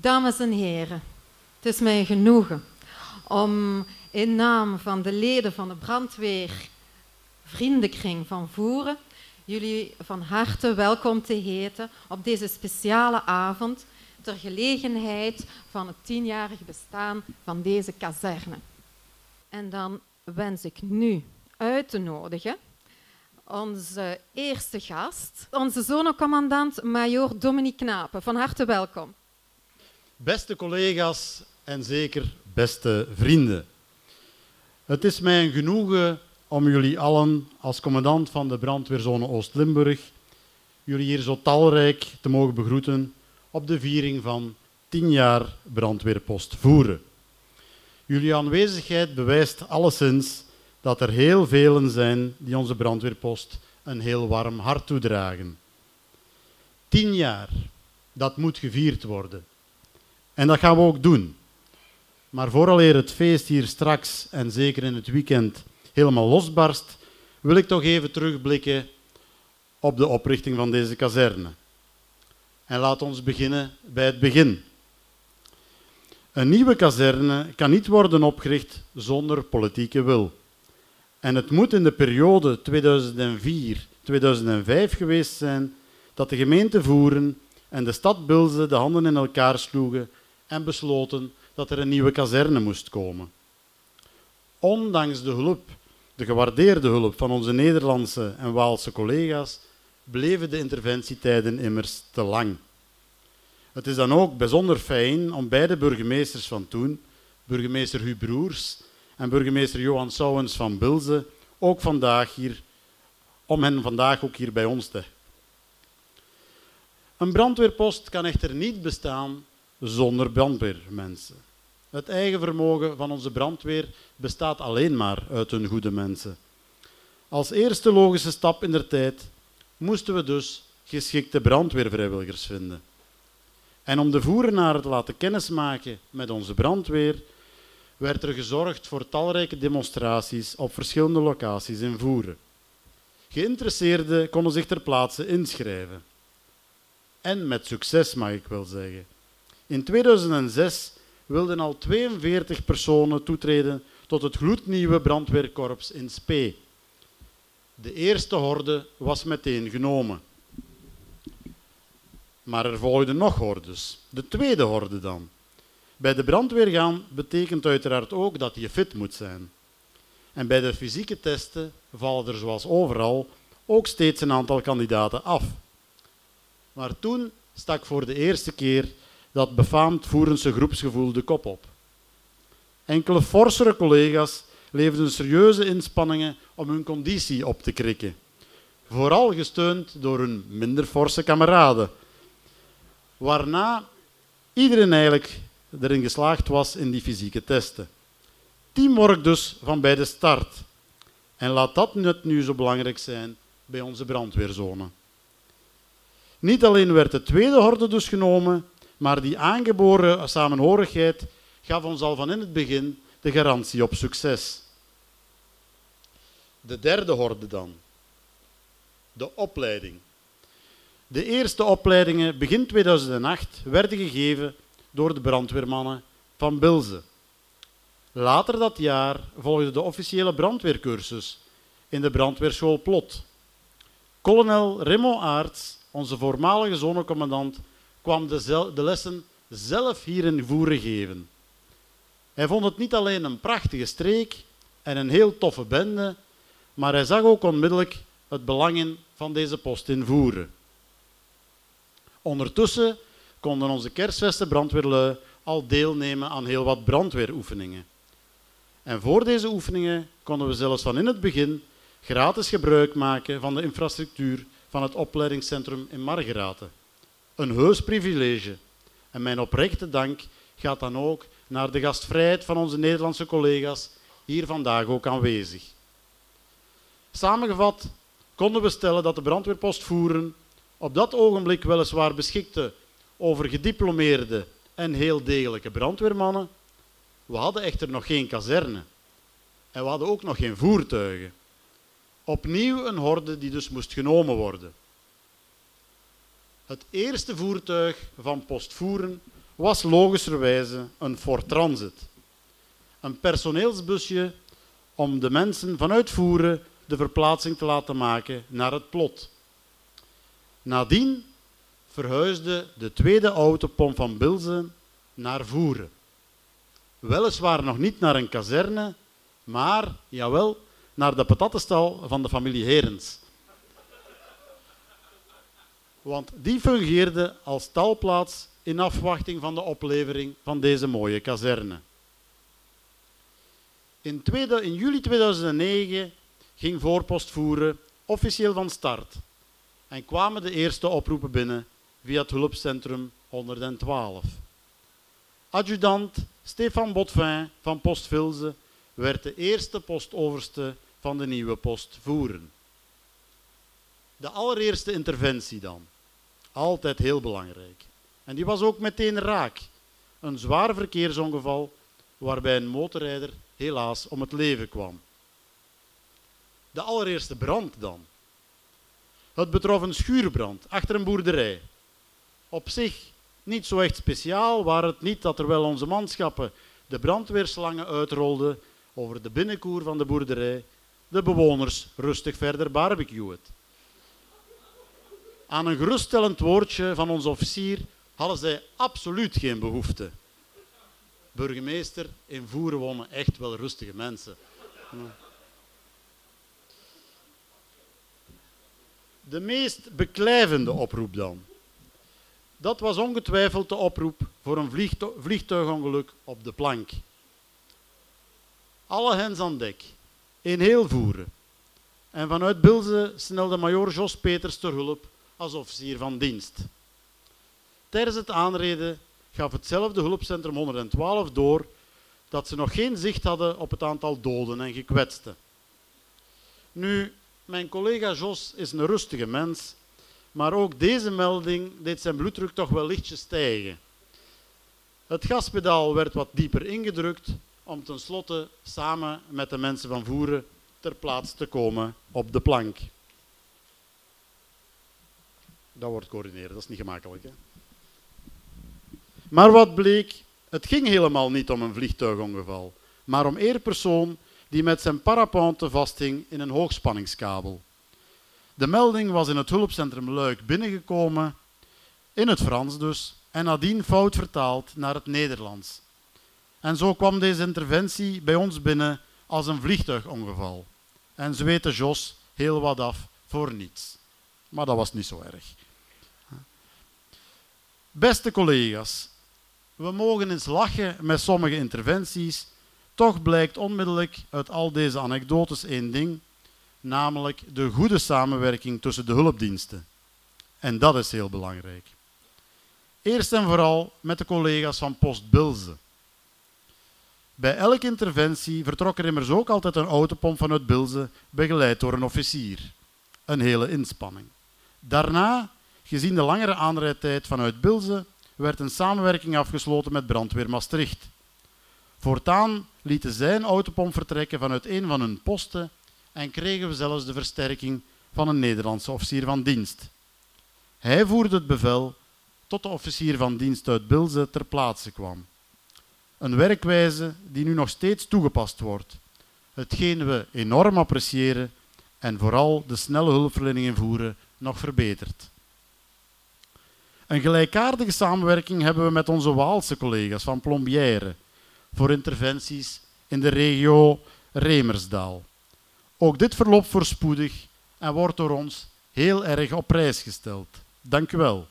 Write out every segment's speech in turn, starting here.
Dames en heren, het is mij genoegen om in naam van de leden van de brandweer Vriendenkring van Voeren jullie van harte welkom te heten op deze speciale avond ter gelegenheid van het tienjarig bestaan van deze kazerne. En dan wens ik nu uit te nodigen onze eerste gast, onze zonnecommandant Major Dominique Knapen. Van harte welkom. Beste collega's en zeker beste vrienden. Het is mij een genoegen om jullie allen als commandant van de brandweerzone Oost-Limburg jullie hier zo talrijk te mogen begroeten op de viering van 10 jaar brandweerpost voeren. Jullie aanwezigheid bewijst alleszins dat er heel velen zijn die onze brandweerpost een heel warm hart toedragen. 10 jaar, dat moet gevierd worden. En dat gaan we ook doen. Maar vooraleer het feest hier straks en zeker in het weekend helemaal losbarst, wil ik toch even terugblikken op de oprichting van deze kazerne. En laat ons beginnen bij het begin. Een nieuwe kazerne kan niet worden opgericht zonder politieke wil. En het moet in de periode 2004-2005 geweest zijn dat de gemeente Voeren en de stad Bilze de handen in elkaar sloegen en besloten dat er een nieuwe kazerne moest komen. Ondanks de hulp, de gewaardeerde hulp van onze Nederlandse en Waalse collega's, bleven de interventietijden immers te lang. Het is dan ook bijzonder fijn om beide burgemeesters van toen, burgemeester Huub Broers en burgemeester Johan Souwens van Bilze, ook vandaag hier, om hen vandaag ook hier bij ons te. Een brandweerpost kan echter niet bestaan zonder brandweermensen. Het eigen vermogen van onze brandweer bestaat alleen maar uit hun goede mensen. Als eerste logische stap in der tijd moesten we dus geschikte brandweervrijwilligers vinden. En om de voerenaren te laten kennismaken met onze brandweer, werd er gezorgd voor talrijke demonstraties op verschillende locaties in Voeren. Geïnteresseerden konden zich ter plaatse inschrijven. En met succes, mag ik wel zeggen. In 2006 wilden al 42 personen toetreden tot het gloednieuwe brandweerkorps in Spee. De eerste horde was meteen genomen. Maar er volgden nog hordes. De tweede horde dan. Bij de brandweer gaan betekent uiteraard ook dat je fit moet zijn. En bij de fysieke testen vallen er zoals overal ook steeds een aantal kandidaten af. Maar toen stak voor de eerste keer dat befaamd Voerense groepsgevoel de kop op. Enkele forsere collega's leverden serieuze inspanningen om hun conditie op te krikken. Vooral gesteund door hun minder forse kameraden. Waarna iedereen eigenlijk erin geslaagd was in die fysieke testen. Teamwork dus van bij de start. En laat dat net nu zo belangrijk zijn bij onze brandweerzone. Niet alleen werd de tweede horde dus genomen, maar die aangeboren samenhorigheid gaf ons al van in het begin de garantie op succes. De derde horde dan. De opleiding. De eerste opleidingen begin 2008 werden gegeven door de brandweermannen van Bilze. Later dat jaar volgde de officiële brandweercursus in de brandweerschool Plot. Kolonel Remo Aarts, onze voormalige zonnecommandant, kwam de, de lessen zelf hier in Voeren geven. Hij vond het niet alleen een prachtige streek en een heel toffe bende, maar hij zag ook onmiddellijk het belang in van deze post in Voeren. Ondertussen konden onze kerstvesten brandweerlui al deelnemen aan heel wat brandweeroefeningen. En voor deze oefeningen konden we zelfs van in het begin gratis gebruik maken van de infrastructuur van het opleidingscentrum in Margeraten. Een heus privilege. En mijn oprechte dank gaat dan ook naar de gastvrijheid van onze Nederlandse collega's hier vandaag ook aanwezig. Samengevat konden we stellen dat de brandweerpost voeren op dat ogenblik weliswaar beschikte over gediplomeerde en heel degelijke brandweermannen. We hadden echter nog geen kazerne. En we hadden ook nog geen voertuigen. Opnieuw een horde die dus moest genomen worden. Het eerste voertuig van postvoeren was logischerwijze een Ford Transit. Een personeelsbusje om de mensen vanuit Voeren de verplaatsing te laten maken naar het plot. Nadien verhuisde de tweede autopomp van Bilzen naar Voeren. Weliswaar nog niet naar een kazerne, maar, jawel, naar de patattenstal van de familie Herens. Want die fungeerde als stalplaats in afwachting van de oplevering van deze mooie kazerne. In, in juli 2009 ging voorpost voeren officieel van start en kwamen de eerste oproepen binnen via het hulpcentrum 112. Adjudant Stefan Botvin van Post Vilze werd de eerste postoverste van de nieuwe post Voeren. De allereerste interventie dan. Altijd heel belangrijk. En die was ook meteen raak. Een zwaar verkeersongeval waarbij een motorrijder helaas om het leven kwam. De allereerste brand dan. Het betrof een schuurbrand achter een boerderij. Op zich niet zo echt speciaal, waar het niet dat terwijl onze manschappen de brandweerslangen uitrolden over de binnenkoer van de boerderij, de bewoners rustig verder barbecued. Aan een geruststellend woordje van onze officier hadden zij absoluut geen behoefte. Burgemeester, in Voeren wonen echt wel rustige mensen. De meest beklijvende oproep dan. Dat was ongetwijfeld de oproep voor een vliegtuigongeluk op de plank. Alle hens aan dek, in heel Voeren. En vanuit Bilze snelde major Jos Peters ter hulp als officier van dienst. Tijdens het aanreden gaf hetzelfde hulpcentrum 112 door dat ze nog geen zicht hadden op het aantal doden en gekwetsten. Nu, mijn collega Jos is een rustige mens, maar ook deze melding deed zijn bloeddruk toch wel lichtjes stijgen. Het gaspedaal werd wat dieper ingedrukt om tenslotte samen met de mensen van Voeren ter plaatse te komen op de plank. Dat wordt coördineren, dat is niet gemakkelijk. Hè? Maar wat bleek, het ging helemaal niet om een vliegtuigongeval, maar om één persoon die met zijn parapente vasthing in een hoogspanningskabel. De melding was in het hulpcentrum Luik binnengekomen, in het Frans dus, en nadien fout vertaald naar het Nederlands. En zo kwam deze interventie bij ons binnen als een vliegtuigongeval. En ze weten Jos heel wat af voor niets. Maar dat was niet zo erg. Beste collega's, we mogen eens lachen met sommige interventies, toch blijkt onmiddellijk uit al deze anekdotes één ding, namelijk de goede samenwerking tussen de hulpdiensten. En dat is heel belangrijk. Eerst en vooral met de collega's van Post Bilze. Bij elke interventie vertrok er immers ook altijd een autopomp vanuit Bilze, begeleid door een officier. Een hele inspanning. Daarna, gezien de langere aanrijdtijd vanuit Bilze, werd een samenwerking afgesloten met Brandweer Maastricht. Voortaan lieten zij een autopomp vertrekken vanuit een van hun posten en kregen we zelfs de versterking van een Nederlandse officier van dienst. Hij voerde het bevel tot de officier van dienst uit Bilze ter plaatse kwam. Een werkwijze die nu nog steeds toegepast wordt, hetgeen we enorm appreciëren en vooral de snelle hulpverlening invoeren nog verbetert. Een gelijkaardige samenwerking hebben we met onze Waalse collega's van Plombière voor interventies in de regio Remersdaal. Ook dit verloopt voorspoedig en wordt door ons heel erg op prijs gesteld. Dank u wel.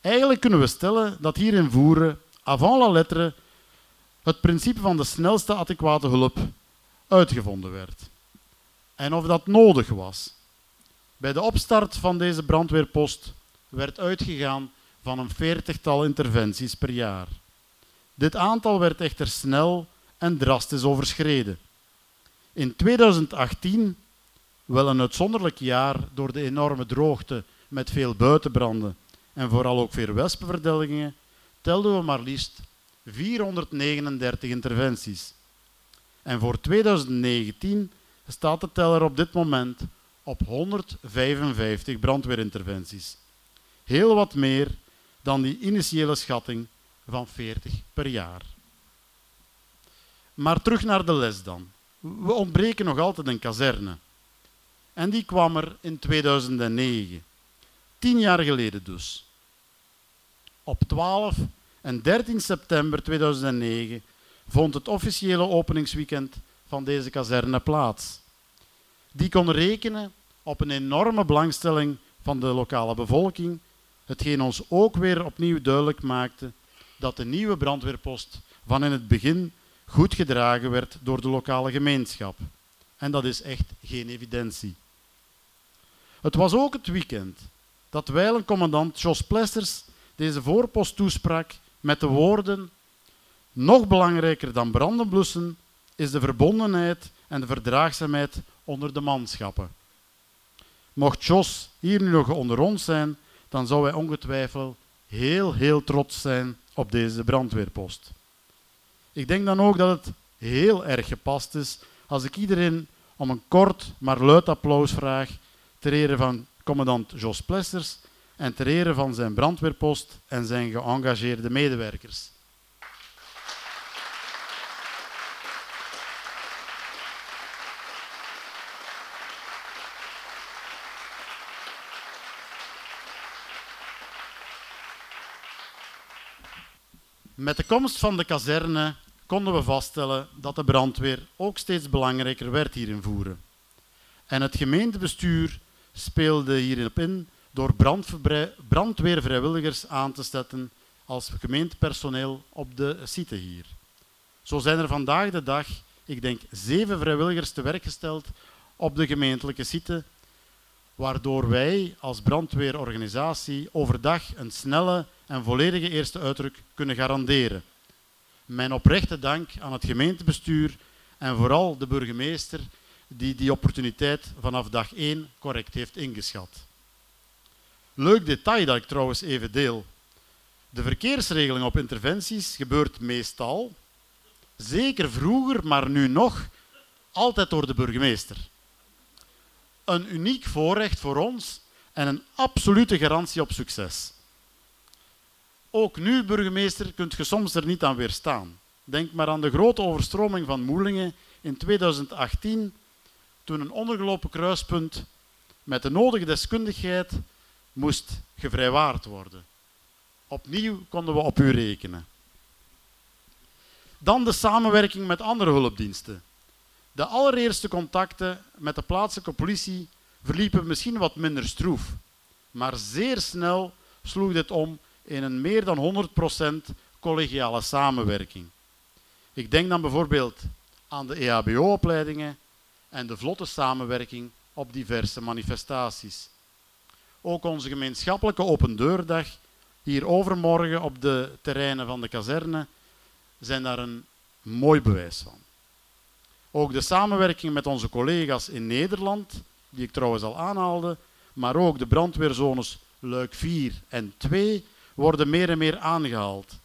Eigenlijk kunnen we stellen dat hier in Voeren, avant la lettre, het principe van de snelste adequate hulp uitgevonden werd. En of dat nodig was. Bij de opstart van deze brandweerpost werd uitgegaan van een veertigtal interventies per jaar. Dit aantal werd echter snel en drastisch overschreden. In 2018, wel een uitzonderlijk jaar door de enorme droogte met veel buitenbranden en vooral ook veel wespenverdelgingen, telden we maar liefst 439 interventies. En voor 2019 staat de teller op dit moment op 155 brandweerinterventies heel wat meer dan die initiële schatting van 40 per jaar. Maar terug naar de les dan. We ontbreken nog altijd een kazerne. En die kwam er in 2009. Tien jaar geleden dus. Op 12 en 13 september 2009 vond het officiële openingsweekend van deze kazerne plaats. Die kon rekenen op een enorme belangstelling van de lokale bevolking, hetgeen ons ook weer opnieuw duidelijk maakte dat de nieuwe brandweerpost van in het begin goed gedragen werd door de lokale gemeenschap. En dat is echt geen evidentie. Het was ook het weekend dat wijlen commandant Jos Plessers deze voorpost toesprak met de woorden nog belangrijker dan branden blussen is de verbondenheid en de verdraagzaamheid onder de manschappen. Mocht Jos hier nu nog onder ons zijn, dan zou hij ongetwijfeld heel, heel trots zijn op deze brandweerpost. Ik denk dan ook dat het heel erg gepast is als ik iedereen om een kort maar luid applaus vraag ter ere van commandant Jos Plessers en ter ere van zijn brandweerpost en zijn geëngageerde medewerkers. Met de komst van de kazerne konden we vaststellen dat de brandweer ook steeds belangrijker werd hier in Voeren. En het gemeentebestuur speelde hierop in door brandweervrijwilligers aan te zetten als gemeentepersoneel op de site hier. Zo zijn er vandaag de dag, ik denk, zeven vrijwilligers te werk gesteld op de gemeentelijke site, waardoor wij als brandweerorganisatie overdag een snelle en volledige eerste uitdruk kunnen garanderen. Mijn oprechte dank aan het gemeentebestuur en vooral de burgemeester die die opportuniteit vanaf dag 1 correct heeft ingeschat. Leuk detail dat ik trouwens even deel. De verkeersregeling op interventies gebeurt meestal, zeker vroeger, maar nu nog, altijd door de burgemeester. Een uniek voorrecht voor ons en een absolute garantie op succes. Ook nu, burgemeester, kunt je soms er niet aan weerstaan. Denk maar aan de grote overstroming van Moelingen in 2018, toen een ondergelopen kruispunt met de nodige deskundigheid moest gevrijwaard worden. Opnieuw konden we op u rekenen. Dan de samenwerking met andere hulpdiensten. De allereerste contacten met de plaatselijke politie verliepen misschien wat minder stroef, maar zeer snel sloeg dit om in een meer dan 100% collegiale samenwerking. Ik denk dan bijvoorbeeld aan de EHBO-opleidingen en de vlotte samenwerking op diverse manifestaties. Ook onze gemeenschappelijke open deurdag hier overmorgen op de terreinen van de kazerne zijn daar een mooi bewijs van. Ook de samenwerking met onze collega's in Nederland, die ik trouwens al aanhaalde, maar ook de brandweerzones Luik 4 en 2 worden meer en meer aangehaald.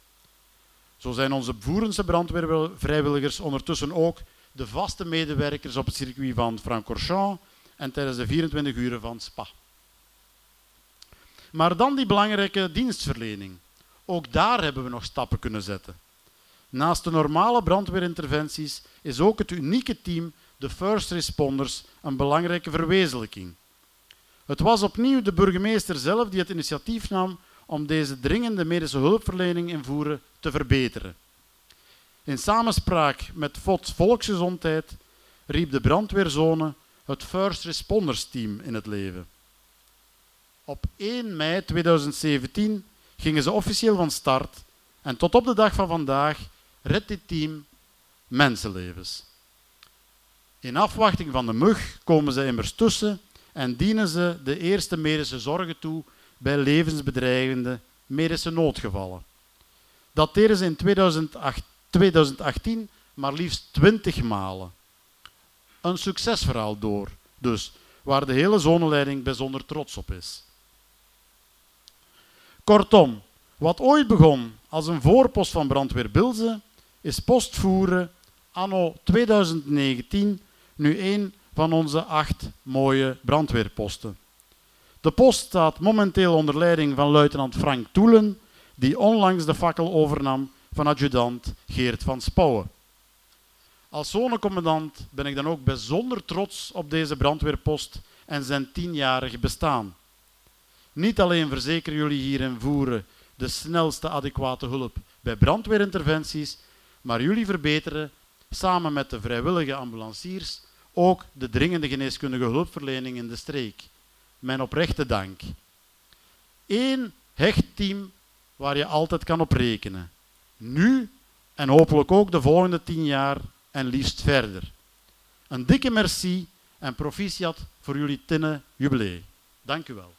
Zo zijn onze Voerense brandweervrijwilligers ondertussen ook de vaste medewerkers op het circuit van Francorchamps en tijdens de 24 uren van Spa. Maar dan die belangrijke dienstverlening. Ook daar hebben we nog stappen kunnen zetten. Naast de normale brandweerinterventies is ook het unieke team, de first responders, een belangrijke verwezenlijking. Het was opnieuw de burgemeester zelf die het initiatief nam om deze dringende medische hulpverlening in Voeren te verbeteren. In samenspraak met FOTS Volksgezondheid riep de brandweerzone het First Responders Team in het leven. Op 1 mei 2017 gingen ze officieel van start en tot op de dag van vandaag redt dit team mensenlevens. In afwachting van de mug komen ze immers tussen en dienen ze de eerste medische zorgen toe bij levensbedreigende medische noodgevallen. Dat deden ze in 2008, 2018 maar liefst 20 malen. Een succesverhaal door, dus, waar de hele zoneleiding bijzonder trots op is. Kortom, wat ooit begon als een voorpost van brandweer Bilze, is postvoeren anno 2019 nu een van onze acht mooie brandweerposten. De post staat momenteel onder leiding van luitenant Frank Toelen die onlangs de fakkel overnam van adjudant Geert van Spouwen. Als zonnecommandant ben ik dan ook bijzonder trots op deze brandweerpost en zijn tienjarig bestaan. Niet alleen verzekeren jullie hier in Voeren de snelste adequate hulp bij brandweerinterventies, maar jullie verbeteren samen met de vrijwillige ambulanciers ook de dringende geneeskundige hulpverlening in de streek. Mijn oprechte dank. Eén hecht team waar je altijd kan op rekenen. Nu en hopelijk ook de volgende tien jaar en liefst verder. Een dikke merci en proficiat voor jullie tinnen jubilee. Dank u wel.